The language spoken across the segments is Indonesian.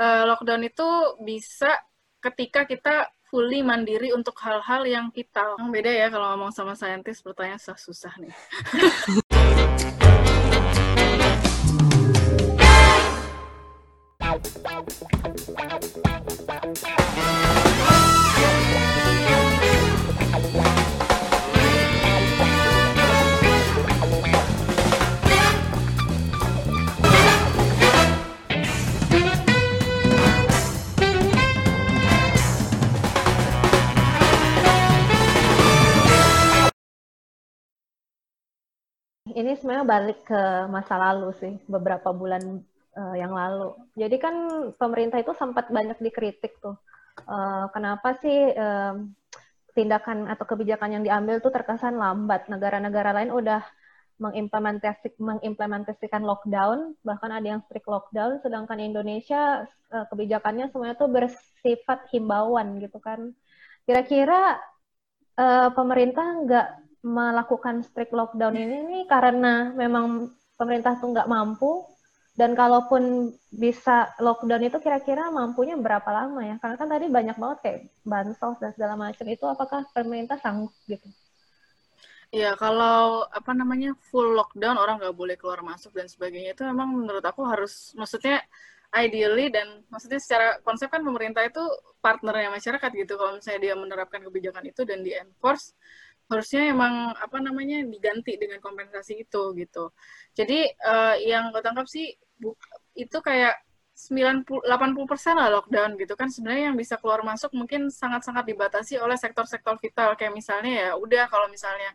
uh, lockdown itu bisa ketika kita fully mandiri untuk hal-hal yang vital. Beda ya kalau ngomong sama saintis, pertanyaan susah-susah nih. ini sebenarnya balik ke masa lalu sih, beberapa bulan uh, yang lalu. Jadi kan pemerintah itu sempat banyak dikritik tuh. Uh, kenapa sih uh, tindakan atau kebijakan yang diambil tuh terkesan lambat? Negara-negara lain udah mengimplementasi, mengimplementasikan lockdown, bahkan ada yang strict lockdown, sedangkan Indonesia uh, kebijakannya semuanya tuh bersifat himbauan gitu kan. Kira-kira uh, pemerintah nggak melakukan strict lockdown ini nih karena memang pemerintah tuh nggak mampu dan kalaupun bisa lockdown itu kira-kira mampunya berapa lama ya? Karena kan tadi banyak banget kayak bansos dan segala macam itu apakah pemerintah sanggup gitu? Iya, kalau apa namanya full lockdown orang nggak boleh keluar masuk dan sebagainya itu memang menurut aku harus, maksudnya ideally dan maksudnya secara konsep kan pemerintah itu partnernya masyarakat gitu. Kalau misalnya dia menerapkan kebijakan itu dan di enforce, harusnya emang apa namanya diganti dengan kompensasi itu gitu. Jadi uh, yang gue tangkap sih bu, itu kayak 90 80 persen lah lockdown gitu kan. Sebenarnya yang bisa keluar masuk mungkin sangat-sangat dibatasi oleh sektor-sektor vital. Kayak misalnya ya udah kalau misalnya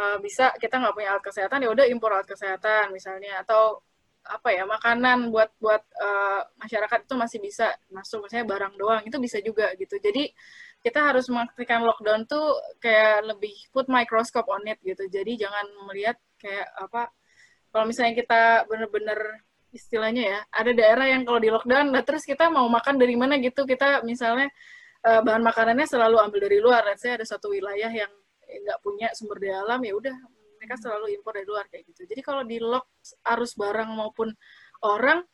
uh, bisa kita nggak punya alat kesehatan ya udah impor alat kesehatan misalnya. Atau apa ya makanan buat buat uh, masyarakat itu masih bisa masuk. Misalnya barang doang itu bisa juga gitu. Jadi kita harus memastikan lockdown tuh kayak lebih put microscope on it gitu. Jadi jangan melihat kayak apa kalau misalnya kita bener-bener istilahnya ya ada daerah yang kalau di lockdown nah terus kita mau makan dari mana gitu kita misalnya uh, bahan makanannya selalu ambil dari luar. Saya ada satu wilayah yang nggak punya sumber daya alam ya udah mereka selalu impor dari luar kayak gitu. Jadi kalau di lock arus barang maupun orang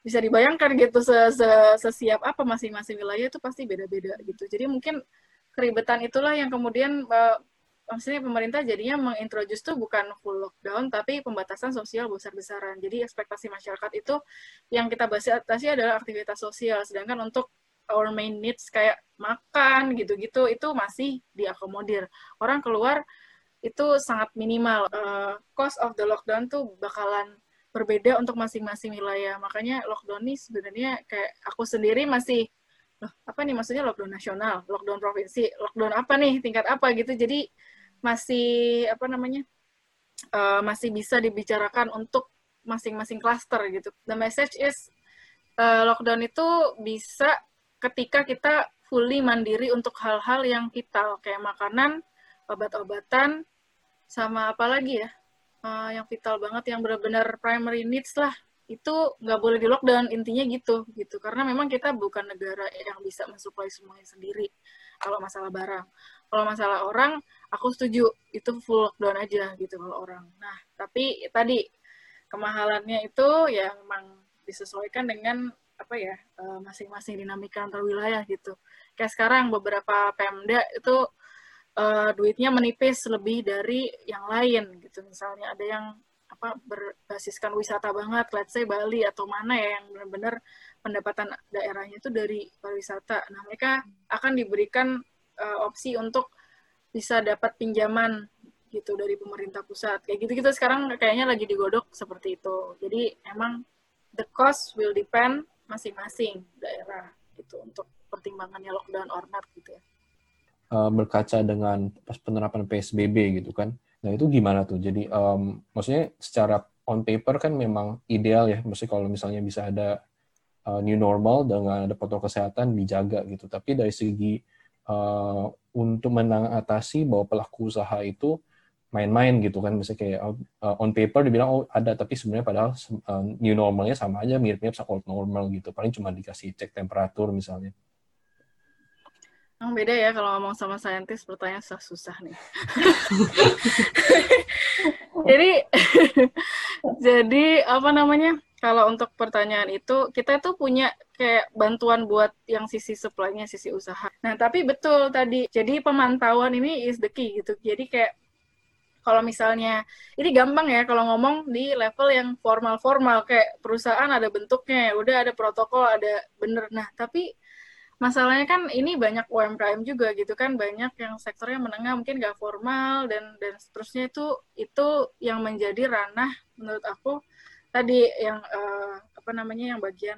bisa dibayangkan gitu se -se sesiap apa masing-masing wilayah itu pasti beda-beda gitu. Jadi mungkin keribetan itulah yang kemudian uh, maksudnya pemerintah jadinya mengintroduce tuh bukan full lockdown tapi pembatasan sosial besar-besaran. Jadi ekspektasi masyarakat itu yang kita batasi adalah aktivitas sosial sedangkan untuk our main needs kayak makan gitu-gitu itu masih diakomodir. Orang keluar itu sangat minimal. Uh, cost of the lockdown tuh bakalan berbeda untuk masing-masing wilayah. Makanya lockdown ini sebenarnya kayak aku sendiri masih loh, apa nih maksudnya lockdown nasional, lockdown provinsi, lockdown apa nih, tingkat apa gitu. Jadi masih apa namanya? Uh, masih bisa dibicarakan untuk masing-masing cluster gitu. The message is uh, lockdown itu bisa ketika kita fully mandiri untuk hal-hal yang vital kayak makanan, obat-obatan, sama apa lagi ya? Uh, yang vital banget yang benar-benar primary needs lah. Itu nggak boleh di lockdown intinya gitu gitu. Karena memang kita bukan negara yang bisa mensuplai semuanya sendiri kalau masalah barang. Kalau masalah orang aku setuju itu full lockdown aja gitu kalau orang. Nah tapi tadi kemahalannya itu ya memang disesuaikan dengan apa ya eh, masing-masing dinamika antar wilayah gitu. Kayak sekarang beberapa pemda itu uh, duitnya menipis lebih dari yang lain gitu. Misalnya ada yang apa berbasiskan wisata banget let's say Bali atau mana ya yang benar-benar pendapatan daerahnya itu dari pariwisata. Nah mereka akan diberikan uh, opsi untuk bisa dapat pinjaman gitu dari pemerintah pusat. Kayak gitu-gitu sekarang kayaknya lagi digodok seperti itu. Jadi emang the cost will depend masing-masing daerah gitu untuk pertimbangannya lockdown or not gitu ya uh, berkaca dengan pas penerapan PSBB gitu kan. Nah itu gimana tuh? Jadi um, maksudnya secara on paper kan memang ideal ya. Maksudnya kalau misalnya bisa ada uh, new normal dengan ada protokol kesehatan dijaga gitu. Tapi dari segi uh, untuk mengatasi bahwa pelaku usaha itu main-main gitu kan misalnya kayak uh, on paper dibilang oh ada tapi sebenarnya padahal uh, new normalnya sama aja mirip-mirip sama old normal gitu paling cuma dikasih cek temperatur misalnya Emang beda ya kalau ngomong sama saintis pertanyaan susah susah nih. jadi jadi apa namanya? Kalau untuk pertanyaan itu kita tuh punya kayak bantuan buat yang sisi supply-nya, sisi usaha. Nah, tapi betul tadi. Jadi pemantauan ini is the key gitu. Jadi kayak kalau misalnya ini gampang ya kalau ngomong di level yang formal-formal kayak perusahaan ada bentuknya, udah ada protokol, ada bener. Nah, tapi masalahnya kan ini banyak UMKM juga gitu kan banyak yang sektornya menengah mungkin gak formal dan dan seterusnya itu itu yang menjadi ranah menurut aku tadi yang uh, apa namanya yang bagian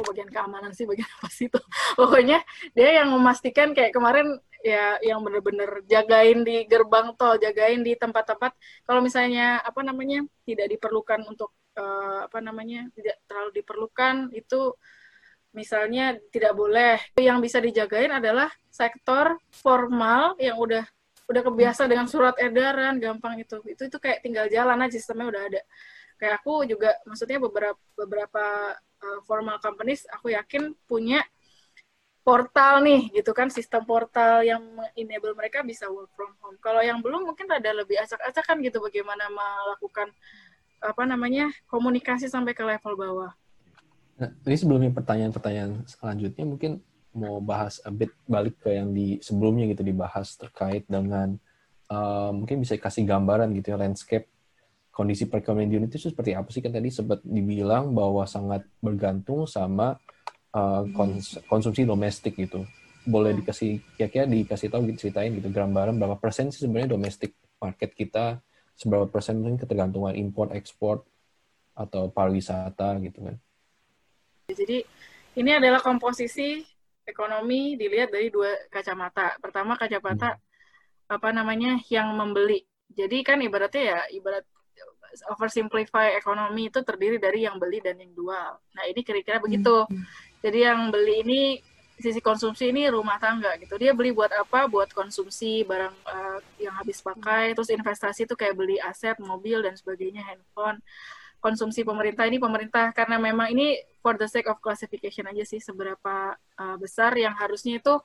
oh, bagian keamanan sih bagian apa sih itu? Pokoknya dia yang memastikan kayak kemarin ya yang bener-bener jagain di gerbang tol, jagain di tempat-tempat kalau misalnya apa namanya tidak diperlukan untuk uh, apa namanya tidak terlalu diperlukan itu misalnya tidak boleh. Yang bisa dijagain adalah sektor formal yang udah udah kebiasa dengan surat edaran, gampang itu. Itu itu kayak tinggal jalan aja sistemnya udah ada. Kayak aku juga maksudnya beberapa beberapa uh, formal companies aku yakin punya portal nih gitu kan sistem portal yang enable mereka bisa work from home. Kalau yang belum mungkin ada lebih acak-acakan gitu bagaimana melakukan apa namanya komunikasi sampai ke level bawah. Nah, ini sebelumnya pertanyaan-pertanyaan selanjutnya mungkin mau bahas a bit balik ke yang di sebelumnya gitu dibahas terkait dengan uh, mungkin bisa kasih gambaran gitu ya landscape kondisi perekonomian di Indonesia seperti apa sih kan tadi sempat dibilang bahwa sangat bergantung sama uh, kons konsumsi domestik gitu. Boleh dikasih kira-kira dikasih tahu gitu ceritain gitu gambaran berapa persen sih sebenarnya domestik market kita seberapa persen mungkin ketergantungan import ekspor atau pariwisata gitu kan. Jadi ini adalah komposisi ekonomi dilihat dari dua kacamata. Pertama kacamata hmm. apa namanya yang membeli. Jadi kan ibaratnya ya ibarat oversimplify ekonomi itu terdiri dari yang beli dan yang jual. Nah ini kira-kira begitu. Hmm. Jadi yang beli ini sisi konsumsi ini rumah tangga gitu. Dia beli buat apa? Buat konsumsi barang uh, yang habis pakai, terus investasi itu kayak beli aset, mobil dan sebagainya, handphone. Konsumsi pemerintah ini pemerintah karena memang ini for the sake of classification aja sih seberapa uh, besar yang harusnya itu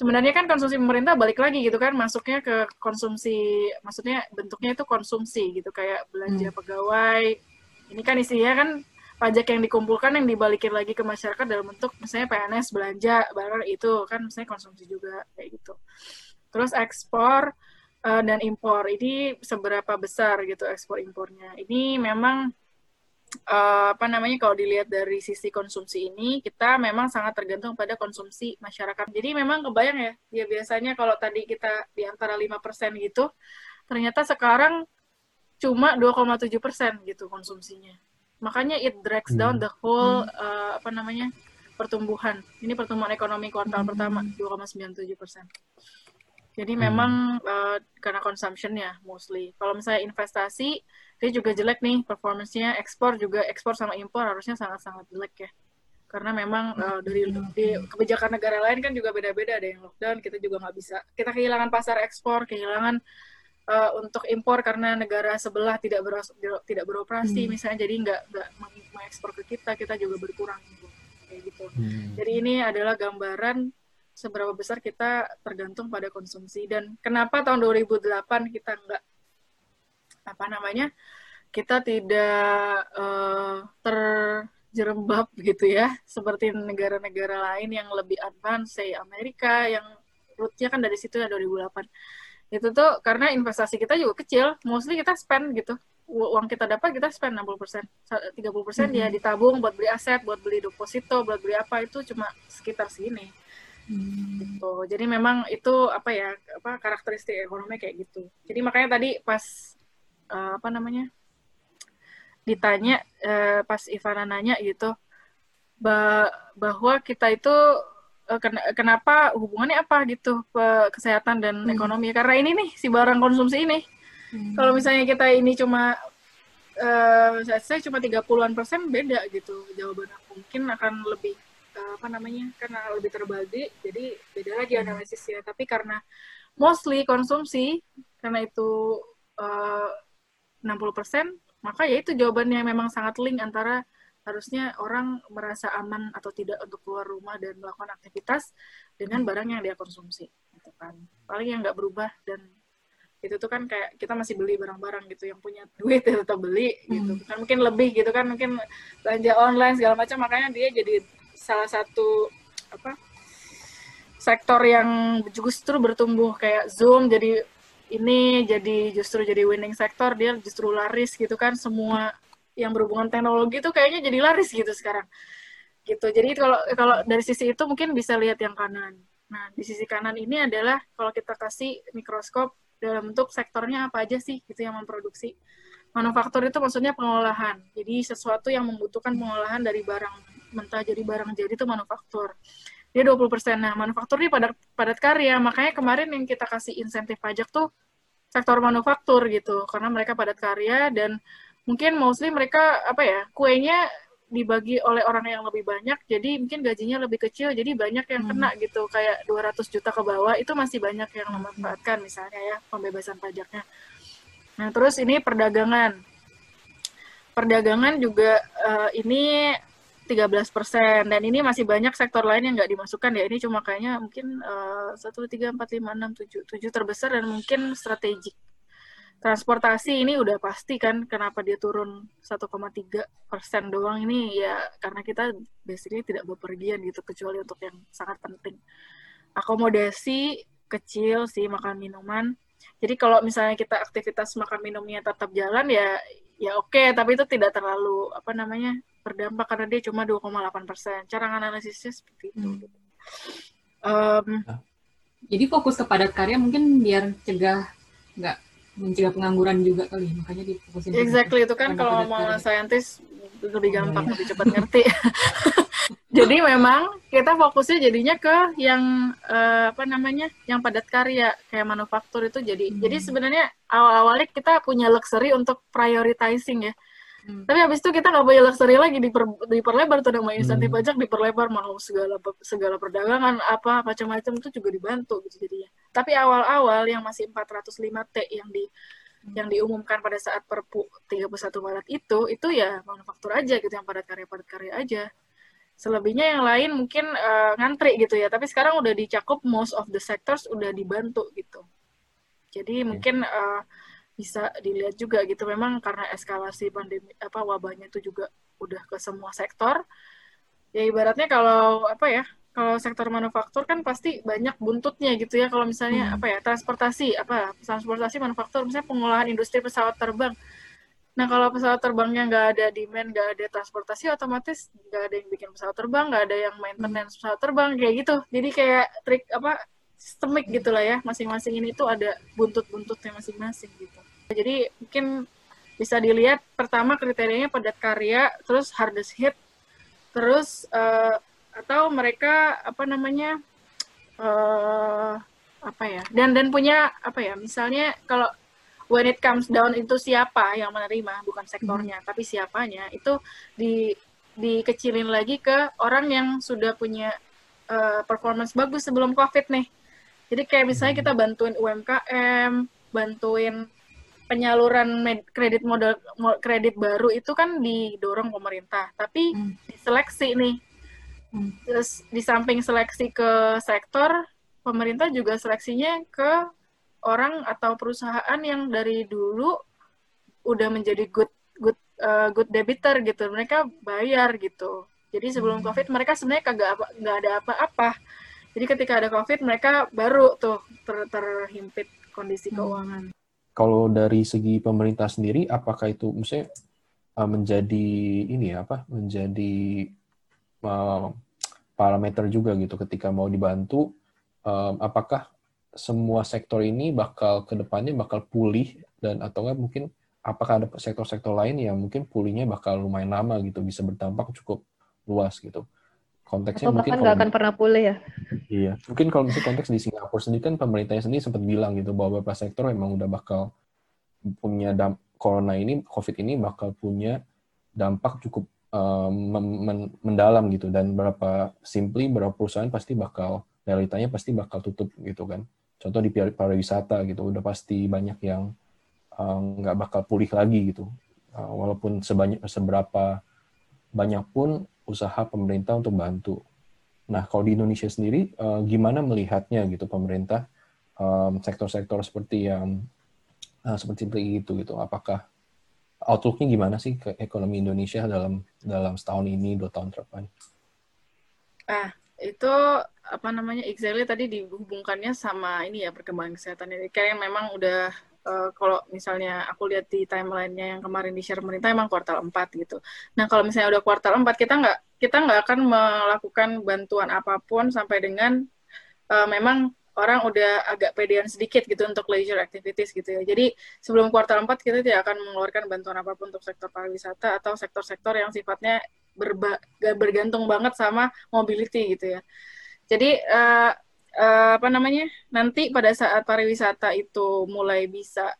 sebenarnya kan konsumsi pemerintah balik lagi gitu kan masuknya ke konsumsi maksudnya bentuknya itu konsumsi gitu kayak belanja hmm. pegawai ini kan isinya kan pajak yang dikumpulkan yang dibalikin lagi ke masyarakat dalam bentuk misalnya PNS belanja barang itu kan misalnya konsumsi juga kayak gitu. Terus ekspor uh, dan impor ini seberapa besar gitu ekspor impornya. Ini memang uh, apa namanya kalau dilihat dari sisi konsumsi ini kita memang sangat tergantung pada konsumsi masyarakat. Jadi memang kebayang ya, ya biasanya kalau tadi kita di antara 5% gitu, ternyata sekarang cuma 2,7% gitu konsumsinya makanya it drags hmm. down the whole uh, apa namanya pertumbuhan ini pertumbuhan ekonomi kuartal hmm. pertama 2,97 persen jadi hmm. memang uh, karena consumptionnya mostly kalau misalnya investasi dia juga jelek nih performance-nya ekspor juga ekspor sama impor harusnya sangat-sangat jelek ya karena memang uh, dari di kebijakan negara lain kan juga beda-beda ada yang lockdown kita juga nggak bisa kita kehilangan pasar ekspor kehilangan uh, untuk impor karena negara sebelah tidak beros, tidak beroperasi hmm. misalnya jadi nggak nggak mengekspor ke kita kita juga berkurang gitu. kayak gitu hmm. jadi ini adalah gambaran seberapa besar kita tergantung pada konsumsi. Dan kenapa tahun 2008 kita nggak apa namanya kita tidak uh, terjerembab gitu ya seperti negara-negara lain yang lebih advance, say Amerika yang rootnya kan dari situ ya 2008 itu tuh karena investasi kita juga kecil mostly kita spend gitu. Uang kita dapat kita spend 60 persen 30 persen mm -hmm. ya ditabung buat beli aset buat beli deposito buat beli apa itu cuma sekitar sini mm. gitu jadi memang itu apa ya apa karakteristik ekonomi kayak gitu jadi makanya tadi pas uh, apa namanya ditanya uh, pas Ivana nanya gitu bah bahwa kita itu uh, ken kenapa hubungannya apa gitu ke kesehatan dan hmm. ekonomi karena ini nih si barang konsumsi ini hmm. kalau misalnya kita ini cuma uh, saya cuma 30-an persen beda gitu jawaban aku mungkin akan lebih apa namanya karena lebih terbagi jadi beda lagi hmm. analisisnya tapi karena mostly konsumsi karena itu uh, 60 persen maka ya itu jawabannya memang sangat link antara harusnya orang merasa aman atau tidak untuk keluar rumah dan melakukan aktivitas dengan barang yang dia konsumsi gitu kan paling yang nggak berubah dan itu tuh kan kayak kita masih beli barang-barang gitu yang punya duit ya tetap beli gitu hmm. kan mungkin lebih gitu kan mungkin belanja online segala macam makanya dia jadi salah satu apa sektor yang justru bertumbuh. Kayak Zoom jadi ini jadi justru jadi winning sektor dia justru laris gitu kan. Semua yang berhubungan teknologi itu kayaknya jadi laris gitu sekarang. Gitu. Jadi kalau kalau dari sisi itu mungkin bisa lihat yang kanan. Nah di sisi kanan ini adalah kalau kita kasih mikroskop dalam bentuk sektornya apa aja sih gitu yang memproduksi manufaktur itu maksudnya pengolahan jadi sesuatu yang membutuhkan pengolahan dari barang mentah jadi barang jadi itu manufaktur dia 20%. Nah, manufaktur ini padat, padat karya. Makanya kemarin yang kita kasih insentif pajak tuh sektor manufaktur gitu. Karena mereka padat karya dan mungkin mostly mereka, apa ya, kuenya dibagi oleh orang yang lebih banyak, jadi mungkin gajinya lebih kecil, jadi banyak yang kena hmm. gitu. Kayak 200 juta ke bawah, itu masih banyak yang memanfaatkan misalnya ya, pembebasan pajaknya. Nah, terus ini perdagangan. Perdagangan juga uh, ini 13 persen. Dan ini masih banyak sektor lain yang nggak dimasukkan ya. Ini cuma kayaknya mungkin satu tiga empat lima enam tujuh tujuh terbesar dan mungkin strategik. Transportasi ini udah pasti kan kenapa dia turun 1,3 persen doang ini? Ya karena kita basically tidak bepergian gitu kecuali untuk yang sangat penting. Akomodasi kecil sih makan minuman jadi kalau misalnya kita aktivitas makan minumnya tetap jalan ya ya oke okay, tapi itu tidak terlalu apa namanya berdampak karena dia cuma 2,8 persen. Cara analisisnya seperti itu. Hmm. Um, Jadi fokus ke padat karya mungkin biar cegah nggak mencegah pengangguran juga kali makanya difokusin exactly itu kan kalau mau saintis lebih gampang oh, iya. lebih cepat ngerti jadi memang kita fokusnya jadinya ke yang uh, apa namanya yang padat karya kayak manufaktur itu jadi hmm. jadi sebenarnya awal-awalnya kita punya luxury untuk prioritizing ya Hmm. Tapi habis itu kita nggak punya luxury lagi diper, diperlebar tuh nama insentif hmm. pajak diperlebar mau segala segala perdagangan apa macam-macam itu juga dibantu gitu jadinya. Tapi awal-awal yang masih 405 T yang di hmm. yang diumumkan pada saat Perpu 31 Maret itu itu ya manufaktur aja gitu yang padat karya padat karya aja. Selebihnya yang lain mungkin uh, ngantri gitu ya, tapi sekarang udah dicakup most of the sectors udah dibantu gitu. Jadi okay. mungkin uh, bisa dilihat juga gitu memang karena eskalasi pandemi apa wabahnya itu juga udah ke semua sektor ya ibaratnya kalau apa ya kalau sektor manufaktur kan pasti banyak buntutnya gitu ya kalau misalnya hmm. apa ya transportasi apa transportasi manufaktur misalnya pengolahan industri pesawat terbang nah kalau pesawat terbangnya nggak ada demand nggak ada transportasi otomatis nggak ada yang bikin pesawat terbang nggak ada yang maintenance pesawat terbang kayak gitu. Jadi kayak trik apa sistemik gitu lah ya. Masing-masing ini tuh ada buntut-buntutnya masing-masing gitu. Jadi mungkin bisa dilihat pertama kriterianya padat karya, terus hardest hit, terus uh, atau mereka apa namanya uh, apa ya dan dan punya apa ya misalnya kalau when it comes down itu siapa yang menerima bukan sektornya hmm. tapi siapanya itu di dikecilin lagi ke orang yang sudah punya uh, performance bagus sebelum covid nih jadi kayak misalnya kita bantuin UMKM bantuin penyaluran kredit modal kredit baru itu kan didorong pemerintah, tapi hmm. diseleksi nih. Hmm. Terus di samping seleksi ke sektor, pemerintah juga seleksinya ke orang atau perusahaan yang dari dulu udah menjadi good good uh, good debitor gitu. Mereka bayar gitu. Jadi sebelum hmm. COVID mereka sebenarnya kagak apa nggak ada apa-apa. Jadi ketika ada COVID mereka baru tuh ter, terhimpit kondisi hmm. keuangan kalau dari segi pemerintah sendiri, apakah itu misalnya uh, menjadi ini ya apa? Menjadi uh, parameter juga gitu ketika mau dibantu, um, apakah semua sektor ini bakal ke depannya bakal pulih dan atau enggak mungkin apakah ada sektor-sektor lain yang mungkin pulihnya bakal lumayan lama gitu bisa berdampak cukup luas gitu. Konteksnya Atau mungkin nggak akan pernah pulih ya? Iya mungkin kalau misalnya konteks di Singapura sendiri kan pemerintahnya sendiri sempat bilang gitu bahwa beberapa sektor memang udah bakal punya damp corona ini covid ini bakal punya dampak cukup uh, men mendalam gitu. Dan berapa simply berapa perusahaan pasti bakal realitanya pasti bakal tutup gitu kan contoh di pariwisata gitu udah pasti banyak yang eh, nggak uh, bakal pulih lagi gitu uh, walaupun sebanyak seberapa banyak pun usaha pemerintah untuk bantu. Nah, kalau di Indonesia sendiri, uh, gimana melihatnya gitu pemerintah sektor-sektor um, seperti yang uh, seperti itu gitu? Apakah outlooknya gimana sih ke ekonomi Indonesia dalam dalam setahun ini dua tahun depan? Ah, itu apa namanya exactly tadi dihubungkannya sama ini ya perkembangan kesehatan ini kayak memang udah uh, kalau misalnya aku lihat di timelinenya yang kemarin di share pemerintah emang kuartal 4 gitu. Nah kalau misalnya udah kuartal 4 kita nggak kita nggak akan melakukan bantuan apa pun sampai dengan uh, memang orang udah agak pedean sedikit gitu untuk leisure activities gitu ya. Jadi sebelum kuartal 4 kita tidak akan mengeluarkan bantuan apa pun untuk sektor pariwisata atau sektor-sektor yang sifatnya berba bergantung banget sama mobility gitu ya. Jadi uh, uh, apa namanya? Nanti pada saat pariwisata itu mulai bisa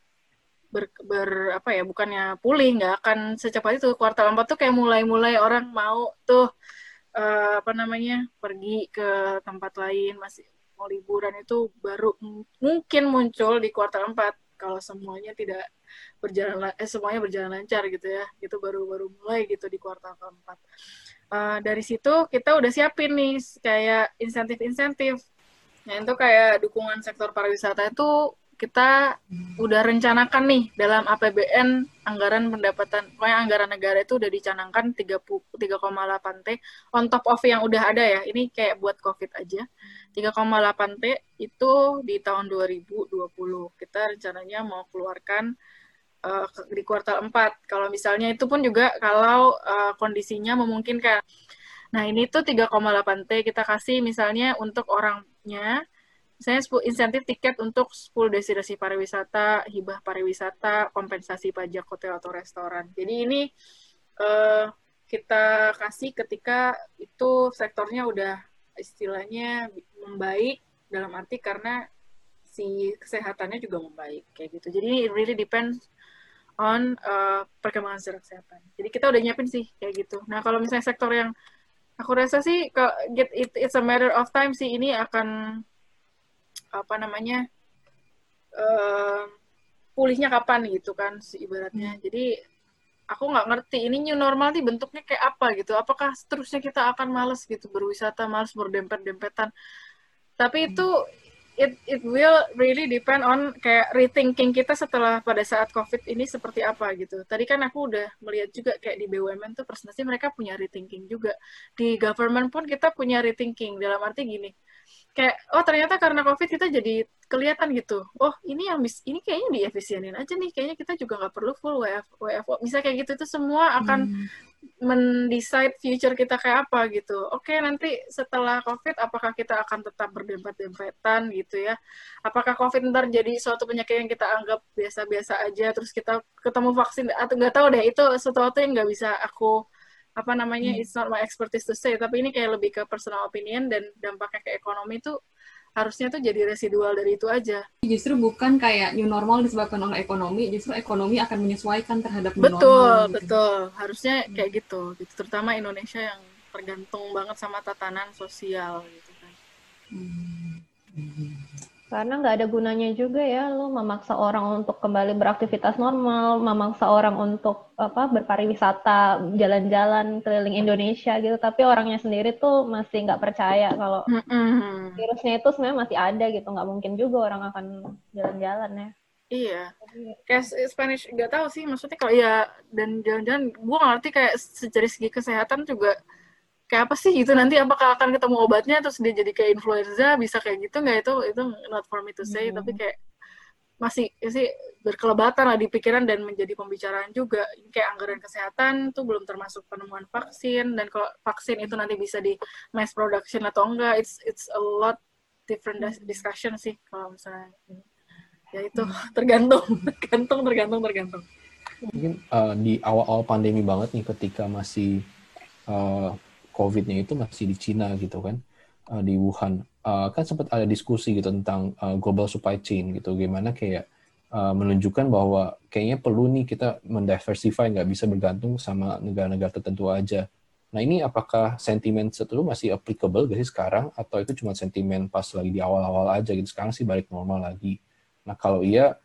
ber, ber apa ya bukannya pulih nggak akan secepat itu kuartal 4 tuh kayak mulai-mulai orang mau tuh uh, apa namanya pergi ke tempat lain masih mau liburan itu baru mungkin muncul di kuartal 4 kalau semuanya tidak berjalan eh semuanya berjalan lancar gitu ya. Itu baru baru mulai gitu di kuartal keempat. Uh, dari situ kita udah siapin nih kayak insentif-insentif. Nah itu kayak dukungan sektor pariwisata itu kita udah rencanakan nih dalam APBN anggaran pendapatan pokoknya anggaran negara itu udah dicanangkan 3,8 T on top of yang udah ada ya. Ini kayak buat covid aja 3,8 T itu di tahun 2020 kita rencananya mau keluarkan uh, di kuartal 4 kalau misalnya itu pun juga kalau uh, kondisinya memungkinkan. Nah ini tuh 3,8 T kita kasih misalnya untuk orangnya misalnya insentif tiket untuk 10 destinasi pariwisata, hibah pariwisata, kompensasi pajak hotel atau restoran. Jadi ini uh, kita kasih ketika itu sektornya udah istilahnya membaik dalam arti karena si kesehatannya juga membaik kayak gitu. Jadi it really depends on uh, perkembangan secara kesehatan. Jadi kita udah nyiapin sih kayak gitu. Nah kalau misalnya sektor yang aku rasa sih get it, it's a matter of time sih ini akan apa namanya uh, pulihnya kapan gitu kan ibaratnya. Hmm. Jadi aku nggak ngerti ini new normal nih bentuknya kayak apa gitu. Apakah seterusnya kita akan males gitu berwisata, males berdempet-dempetan. Tapi hmm. itu it it will really depend on kayak rethinking kita setelah pada saat COVID ini seperti apa gitu. Tadi kan aku udah melihat juga kayak di BUMN tuh presentasi mereka punya rethinking juga. Di government pun kita punya rethinking dalam arti gini kayak oh ternyata karena covid kita jadi kelihatan gitu. Oh ini yang bis ini kayaknya diefisienin aja nih. Kayaknya kita juga nggak perlu full WF WFO bisa kayak gitu itu semua akan hmm. mendecide future kita kayak apa gitu. Oke nanti setelah covid apakah kita akan tetap berdempet-dempetan gitu ya? Apakah covid ntar jadi suatu penyakit yang kita anggap biasa-biasa aja terus kita ketemu vaksin? Atau nggak tahu deh itu sesuatu yang nggak bisa aku apa namanya hmm. it's not my expertise to say tapi ini kayak lebih ke personal opinion dan dampaknya ke ekonomi tuh harusnya tuh jadi residual dari itu aja. Justru bukan kayak new normal disebabkan oleh ekonomi, justru ekonomi akan menyesuaikan terhadap new betul, normal. Betul, gitu. betul. Harusnya hmm. kayak gitu, gitu. Terutama Indonesia yang tergantung banget sama tatanan sosial gitu kan. Hmm. Karena nggak ada gunanya juga ya lo memaksa orang untuk kembali beraktivitas normal, memaksa orang untuk apa berpariwisata, jalan-jalan keliling Indonesia gitu, tapi orangnya sendiri tuh masih nggak percaya kalau mm-hmm. virusnya itu sebenarnya masih ada gitu, nggak mungkin juga orang akan jalan-jalan ya. Iya, kayak Spanish nggak tahu sih maksudnya kalau ya dan jalan-jalan, gue ngerti kayak dari segi kesehatan juga kayak apa sih gitu nanti apakah akan ketemu obatnya terus dia jadi kayak influenza bisa kayak gitu nggak itu itu not for me to say hmm. tapi kayak masih ya sih berkelebatan lah di pikiran dan menjadi pembicaraan juga kayak anggaran kesehatan tuh belum termasuk penemuan vaksin dan kalau vaksin itu nanti bisa di mass production atau enggak it's it's a lot different discussion sih kalau misalnya ya itu hmm. tergantung tergantung tergantung tergantung mungkin uh, di awal-awal pandemi banget nih ketika masih uh, COVID-nya itu masih di Cina gitu kan, uh, di Wuhan. Uh, kan sempat ada diskusi gitu tentang uh, global supply chain gitu, gimana kayak uh, menunjukkan bahwa kayaknya perlu nih kita mendiversify, nggak bisa bergantung sama negara-negara tertentu aja. Nah ini apakah sentimen itu masih applicable gak sih sekarang, atau itu cuma sentimen pas lagi di awal-awal aja gitu, sekarang sih balik normal lagi. Nah kalau iya,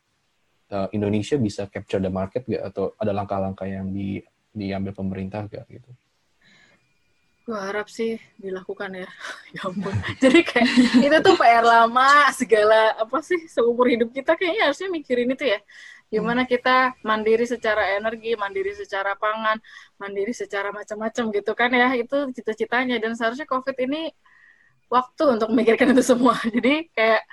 Indonesia bisa capture the market gak, atau ada langkah-langkah yang di, diambil pemerintah gak gitu? Gue harap sih dilakukan ya. ya ampun. Jadi kayak itu tuh PR lama segala apa sih seumur hidup kita kayaknya harusnya mikirin itu ya. Gimana kita mandiri secara energi, mandiri secara pangan, mandiri secara macam-macam gitu kan ya. Itu cita-citanya dan seharusnya COVID ini waktu untuk memikirkan itu semua. Jadi kayak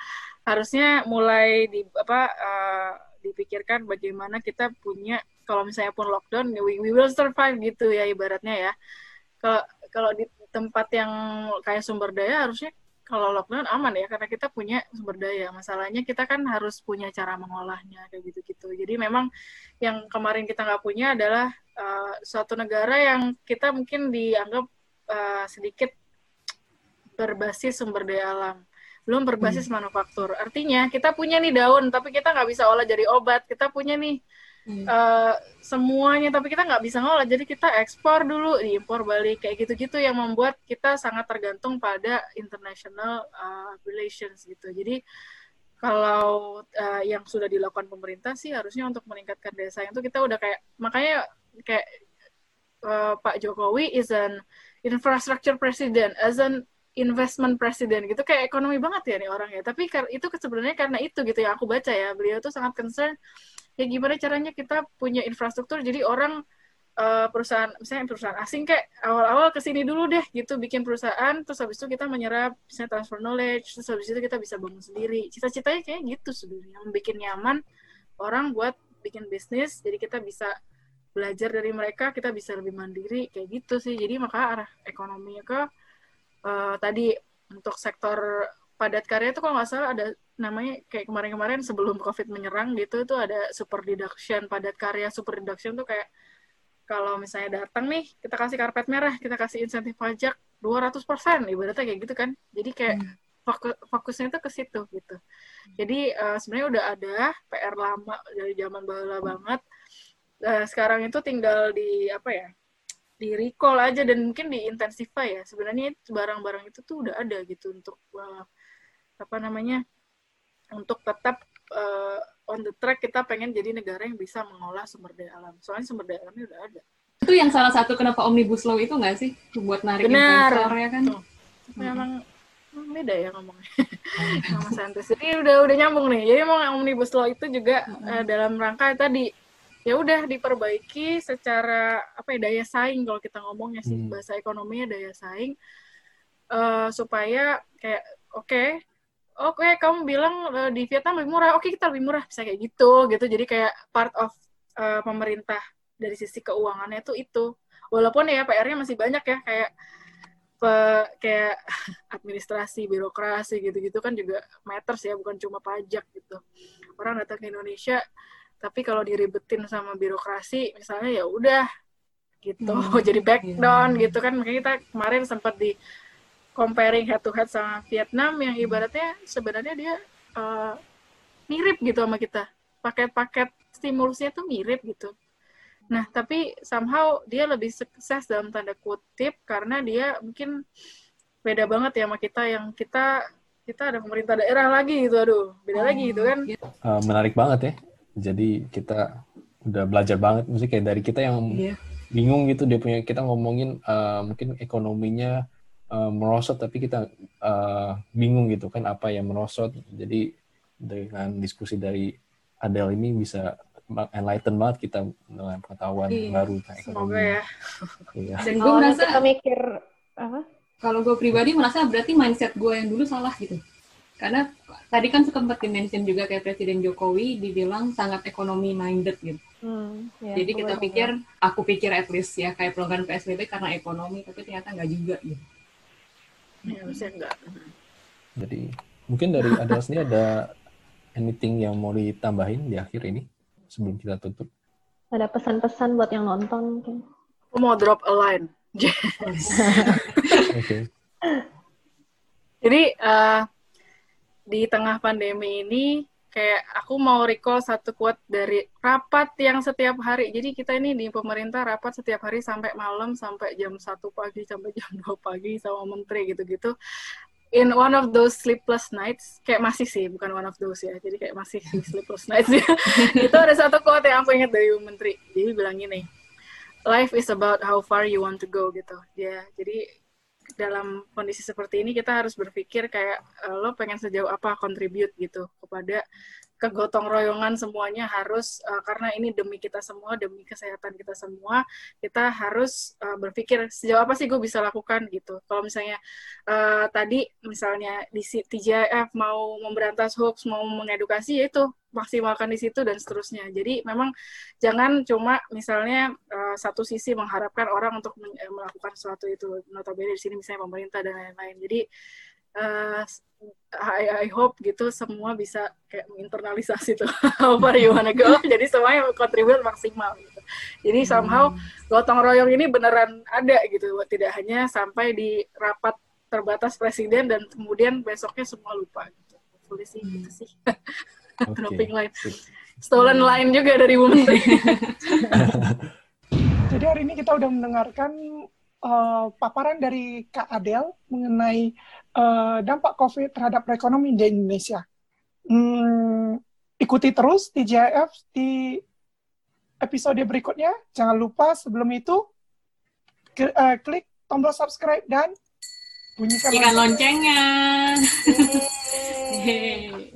harusnya mulai di apa uh, dipikirkan bagaimana kita punya kalau misalnya pun lockdown we, we will survive gitu ya ibaratnya ya. Kalau kalau di tempat yang kayak sumber daya harusnya kalau lockdown aman ya karena kita punya sumber daya. Masalahnya kita kan harus punya cara mengolahnya kayak gitu-gitu. Jadi memang yang kemarin kita nggak punya adalah uh, suatu negara yang kita mungkin dianggap uh, sedikit berbasis sumber daya alam belum berbasis hmm. manufaktur. Artinya kita punya nih daun, tapi kita nggak bisa olah jadi obat. Kita punya nih hmm. uh, semuanya, tapi kita nggak bisa ngolah. Jadi kita ekspor dulu, diimpor balik kayak gitu-gitu yang membuat kita sangat tergantung pada international uh, relations gitu. Jadi kalau uh, yang sudah dilakukan pemerintah sih harusnya untuk meningkatkan desa itu kita udah kayak makanya kayak uh, Pak Jokowi is an infrastructure president, as an investment presiden gitu kayak ekonomi banget ya nih orangnya tapi itu sebenarnya karena itu gitu ya aku baca ya beliau tuh sangat concern ya gimana caranya kita punya infrastruktur jadi orang uh, perusahaan misalnya perusahaan asing kayak awal-awal ke sini dulu deh gitu bikin perusahaan terus habis itu kita menyerap misalnya transfer knowledge terus habis itu kita bisa bangun sendiri. Cita-citanya kayak gitu sebenarnya membuat nyaman orang buat bikin bisnis jadi kita bisa belajar dari mereka kita bisa lebih mandiri kayak gitu sih. Jadi maka arah ekonominya ke uh, tadi untuk sektor padat karya itu kalau nggak salah ada namanya kayak kemarin-kemarin sebelum COVID menyerang gitu itu ada super deduction padat karya super deduction tuh kayak kalau misalnya datang nih kita kasih karpet merah kita kasih insentif pajak 200% ibaratnya kayak gitu kan. Jadi kayak hmm. fokus, fokusnya itu ke situ gitu. Jadi uh, sebenarnya udah ada PR lama dari zaman bala banget. Uh, sekarang itu tinggal di apa ya di recall aja dan mungkin di intensify ya. Sebenarnya barang-barang itu tuh udah ada gitu untuk uh, apa namanya untuk tetap uh, on the track kita pengen jadi negara yang bisa mengolah sumber daya alam soalnya sumber daya alamnya udah ada itu yang salah satu kenapa omnibus law itu nggak sih buat narik Benar. investor ya kan Tuh. memang hmm. beda ya ngomongnya sama santai jadi udah udah nyambung nih jadi mau omnibus law itu juga hmm. uh, dalam rangka tadi ya udah diperbaiki secara apa ya daya saing kalau kita ngomongnya sih hmm. bahasa ekonominya daya saing uh, supaya kayak oke okay, oke okay, kamu bilang uh, di Vietnam lebih murah. Oke okay, kita lebih murah. Bisa kayak gitu gitu. Jadi kayak part of uh, pemerintah dari sisi keuangannya itu itu. Walaupun ya PR-nya masih banyak ya kayak pe, kayak administrasi birokrasi gitu-gitu kan juga matters ya bukan cuma pajak gitu. Orang datang ke Indonesia tapi kalau diribetin sama birokrasi misalnya ya udah gitu. Hmm, jadi back iya. down gitu kan. Makanya kita kemarin sempat di comparing head to head sama Vietnam yang ibaratnya sebenarnya dia uh, mirip gitu sama kita. Paket-paket stimulusnya tuh mirip gitu. Nah tapi somehow dia lebih sukses dalam tanda kutip karena dia mungkin beda banget ya sama kita yang kita kita ada pemerintah daerah lagi gitu aduh beda oh, lagi gitu kan. Uh, menarik banget ya. Jadi kita udah belajar banget. Mesti kayak dari kita yang yeah. bingung gitu dia punya kita ngomongin uh, mungkin ekonominya uh, merosot tapi kita uh, bingung gitu kan apa yang merosot jadi dengan diskusi dari Adele ini bisa enlighten banget kita dengan pengetahuan iya. baru tentang ekonomi. Semoga ya. Iya. Dan gue merasa kita mikir apa? Kalau gue pribadi merasa berarti mindset gue yang dulu salah gitu. Karena tadi kan sempat dimention juga kayak Presiden Jokowi dibilang sangat ekonomi minded gitu. Hmm, ya, Jadi kita pikir, aku pikir at least ya kayak pelonggaran PSBB karena ekonomi, tapi ternyata nggak juga gitu. Ya, harusnya enggak. Jadi mungkin dari ada sini ada anything yang mau ditambahin di akhir ini sebelum kita tutup? Ada pesan-pesan buat yang nonton mungkin? Aku mau drop a line. Oke. okay. Jadi uh, di tengah pandemi ini kayak aku mau recall satu quote dari rapat yang setiap hari. Jadi kita ini di pemerintah rapat setiap hari sampai malam sampai jam satu pagi sampai jam 2 pagi sama menteri gitu-gitu. In one of those sleepless nights, kayak masih sih, bukan one of those ya. Jadi kayak masih sleepless nights ya. itu ada satu quote yang aku ingat dari menteri. Jadi bilang gini, life is about how far you want to go gitu. Ya, jadi dalam kondisi seperti ini kita harus berpikir kayak uh, lo pengen sejauh apa contribute gitu kepada kegotong royongan semuanya harus uh, karena ini demi kita semua demi kesehatan kita semua kita harus uh, berpikir sejauh apa sih gue bisa lakukan gitu. Kalau misalnya uh, tadi misalnya di TJF mau memberantas hoax mau mengedukasi ya itu maksimalkan di situ dan seterusnya. Jadi memang jangan cuma misalnya uh, satu sisi mengharapkan orang untuk melakukan sesuatu itu notabene di sini misalnya pemerintah dan lain-lain. Jadi uh, I, I hope gitu semua bisa kayak menginternalisasi tuh far you wanna go jadi semuanya kontribut maksimal gitu jadi somehow hmm. gotong royong ini beneran ada gitu tidak hanya sampai di rapat terbatas presiden dan kemudian besoknya semua lupa gitu polisi hmm. gitu sih okay. dropping line stolen hmm. line juga dari Bu Menteri jadi hari ini kita udah mendengarkan uh, paparan dari Kak Adel mengenai uh, dampak COVID terhadap perekonomian di Indonesia. Hmm, ikuti terus TJF di episode berikutnya. Jangan lupa sebelum itu uh, klik tombol subscribe dan bunyikan loncengnya.